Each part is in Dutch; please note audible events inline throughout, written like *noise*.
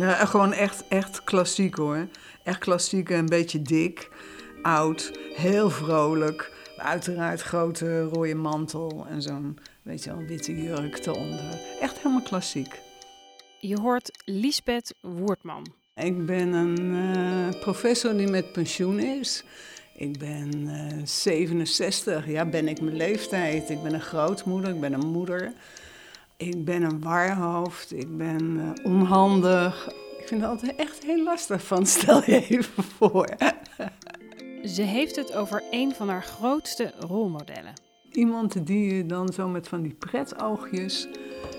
Nou, gewoon echt, echt klassiek hoor. Echt klassiek, een beetje dik, oud, heel vrolijk. Uiteraard grote rode mantel en zo'n weet je wel, witte jurk eronder. Echt helemaal klassiek. Je hoort Lisbeth Woertman. Ik ben een uh, professor die met pensioen is. Ik ben uh, eh, 67, ja, ben ik mijn leeftijd. Ik ben een grootmoeder, ik ben een moeder. Ik ben een warhoofd, ik ben uh, onhandig. Ik vind het altijd echt heel lastig van, *laughs* stel je even voor. Ze heeft het over een van haar grootste rolmodellen. Iemand die je dan zo met van die pretoogjes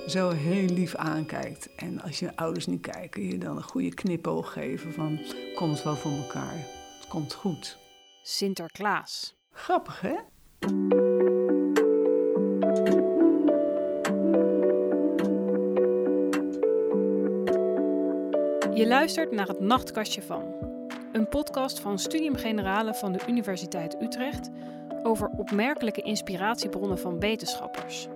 zo heel lief aankijkt. En als je ouders niet kijken, je dan een goede knipoog geven van... komt wel voor elkaar, het komt goed. Sinterklaas. Grappig, hè? Je luistert naar het Nachtkastje van. Een podcast van Studium Generale van de Universiteit Utrecht over opmerkelijke inspiratiebronnen van wetenschappers.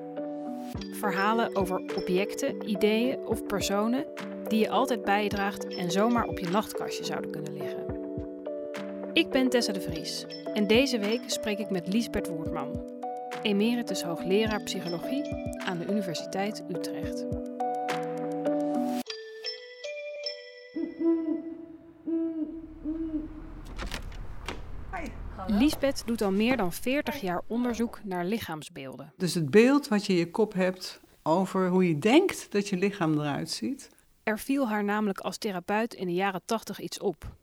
Verhalen over objecten, ideeën of personen die je altijd bijdraagt en zomaar op je nachtkastje zouden kunnen liggen. Ik ben Tessa de Vries en deze week spreek ik met Liesbert Woertman, emeritus hoogleraar psychologie aan de Universiteit Utrecht. Lisbeth doet al meer dan 40 jaar onderzoek naar lichaamsbeelden. Dus het beeld wat je in je kop hebt over hoe je denkt dat je lichaam eruit ziet. Er viel haar namelijk als therapeut in de jaren 80 iets op.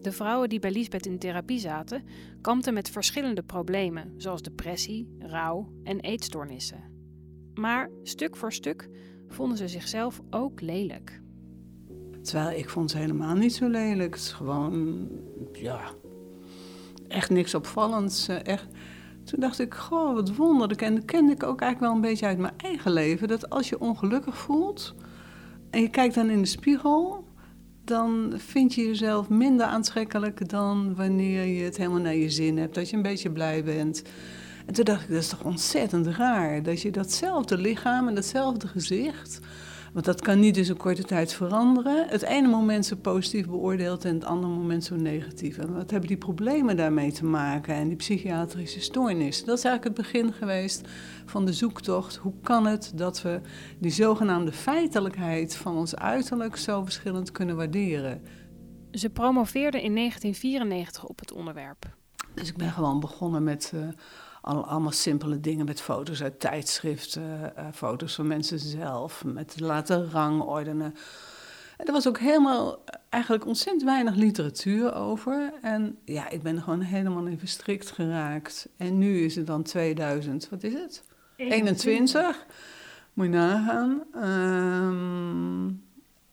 De vrouwen die bij Lisbeth in therapie zaten, kampten met verschillende problemen, zoals depressie, rouw en eetstoornissen. Maar stuk voor stuk vonden ze zichzelf ook lelijk. Terwijl ik vond ze helemaal niet zo lelijk. Het is gewoon, ja, echt niks opvallends. Eh, echt. Toen dacht ik, goh, wat wonderlijk. En dat kende ik ook eigenlijk wel een beetje uit mijn eigen leven. Dat als je ongelukkig voelt en je kijkt dan in de spiegel, dan vind je jezelf minder aantrekkelijk dan wanneer je het helemaal naar je zin hebt. Dat je een beetje blij bent. En toen dacht ik, dat is toch ontzettend raar. Dat je datzelfde lichaam en datzelfde gezicht want dat kan niet dus een korte tijd veranderen. Het ene moment zo positief beoordeeld en het andere moment zo negatief. En wat hebben die problemen daarmee te maken en die psychiatrische stoornis? Dat is eigenlijk het begin geweest van de zoektocht. Hoe kan het dat we die zogenaamde feitelijkheid van ons uiterlijk zo verschillend kunnen waarderen? Ze promoveerde in 1994 op het onderwerp. Dus ik ben gewoon begonnen met. Uh, allemaal simpele dingen met foto's uit tijdschriften, uh, foto's van mensen zelf, met laten rangordenen. En er was ook helemaal, eigenlijk ontzettend weinig literatuur over. En ja, ik ben er gewoon helemaal in verstrikt geraakt. En nu is het dan 2000, wat is het? 21. Moet je nagaan. Um,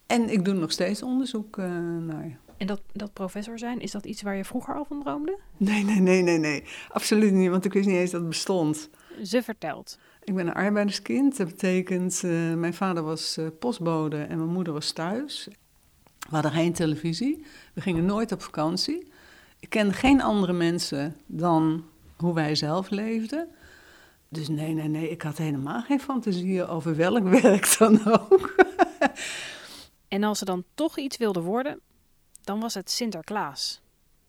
en ik doe nog steeds onderzoek uh, naar. En dat, dat professor zijn, is dat iets waar je vroeger al van droomde? Nee, nee, nee, nee, nee. Absoluut niet, want ik wist niet eens dat het bestond. Ze vertelt. Ik ben een arbeiderskind. Dat betekent, uh, mijn vader was uh, postbode en mijn moeder was thuis. We hadden geen televisie. We gingen nooit op vakantie. Ik kende geen andere mensen dan hoe wij zelf leefden. Dus nee, nee, nee, ik had helemaal geen fantasie over welk *laughs* werk dan ook. en als ze dan toch iets wilde worden, dan was het Sinterklaas.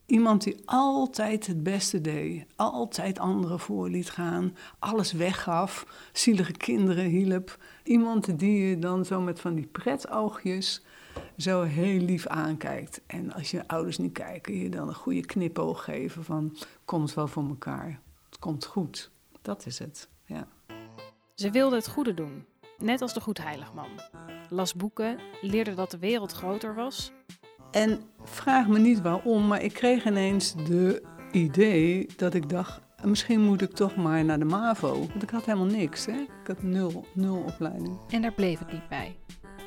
Iemand die altijd het beste deed, altijd anderen voor liet gaan, alles weggaf, zielige kinderen hielp. Iemand die je dan zo met van die pretoogjes zo heel lief aankijkt. En als je ouders niet kijken, je dan een goede knipoog geven van komt wel voor elkaar. Het komt goed. Dat is het, ja. Ze wilde het goede doen, net als de goedheiligman. Las boeken, leerde dat de wereld groter was en vraag me niet waarom, maar ik kreeg ineens de idee dat ik dacht, misschien moet ik toch maar naar de MAVO. Want ik had helemaal niks, hè? Ik had nul, nul opleiding. En daar bleef het niet bij.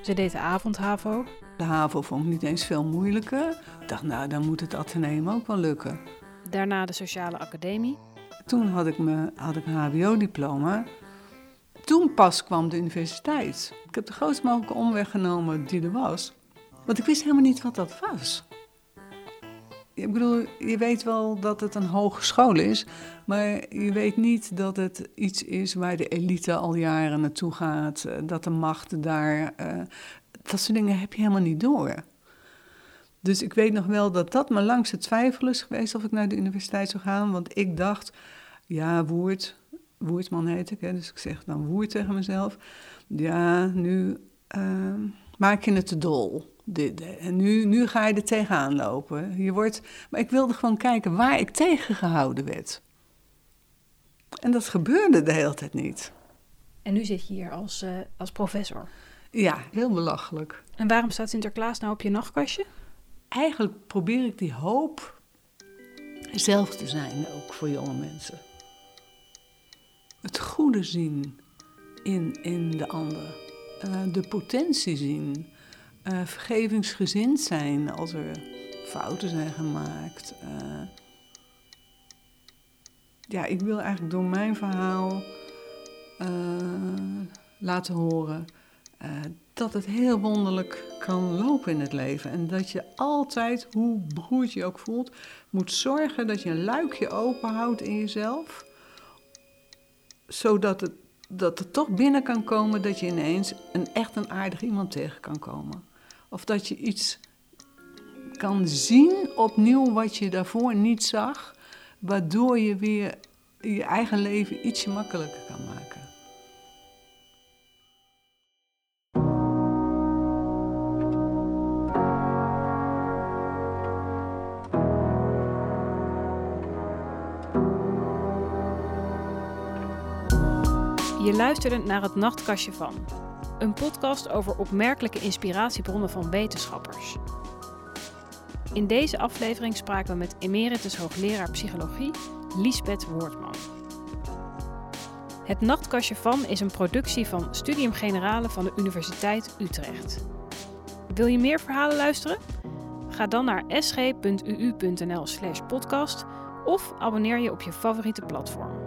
Ze deed de avond-HAVO. De HAVO vond ik niet eens veel moeilijker. Ik dacht, nou, dan moet het ateneum ook wel lukken. Daarna de sociale academie. Toen had ik, me, had ik een HBO-diploma. Toen pas kwam de universiteit. Ik heb de grootst mogelijke omweg genomen die er was. Want ik wist helemaal niet wat dat was. Ik bedoel, je weet wel dat het een hogeschool is, maar je weet niet dat het iets is waar de elite al jaren naartoe gaat, eh, dat de macht daar uh, dat soort dingen heb je helemaal niet door. Dus ik weet nog wel dat dat me langs het twijfelen is geweest of ik naar de universiteit zou gaan. Want ik dacht, ja, Woert, Woertman heet ik, hè, dus ik zeg dan Woert tegen mezelf. Ja, nu uh, maak je het te dol. En nu, nu ga je er tegenaan lopen. Je wordt, maar ik wilde gewoon kijken waar ik tegengehouden werd. En dat gebeurde de hele tijd niet. En nu zit je hier als, uh, als professor. Ja, heel belachelijk. En waarom staat Sinterklaas nou op je nachtkastje? Eigenlijk probeer ik die hoop zelf te zijn, ook voor jonge mensen. Het goede zien in, in de ander. Uh, de potentie zien. Uh, vergevingsgezind zijn als er fouten zijn gemaakt. Uh, ja, ik wil eigenlijk door mijn verhaal laten horen dat het heel wonderlijk kan lopen in het leven. En dat je altijd, hoe beroerd je ook voelt, moet zorgen dat je een luikje open houdt in jezelf. Zodat het, dat er toch binnen kan komen dat je ineens een echt een aardig iemand tegen kan komen. Of dat je iets kan zien opnieuw wat je daarvoor niet zag, waardoor je weer je eigen leven ietsje makkelijker kan maken. Je luisterde naar het Nachtkastje van. Een podcast over opmerkelijke inspiratiebronnen van wetenschappers. In deze aflevering spraken we met emeritus hoogleraar psychologie Liesbeth Woordman. Het Nachtkastje van is een productie van Studium Generale van de Universiteit Utrecht. Wil je meer verhalen luisteren? Ga dan naar sg.uu.nl/podcast of abonneer je op je favoriete platform.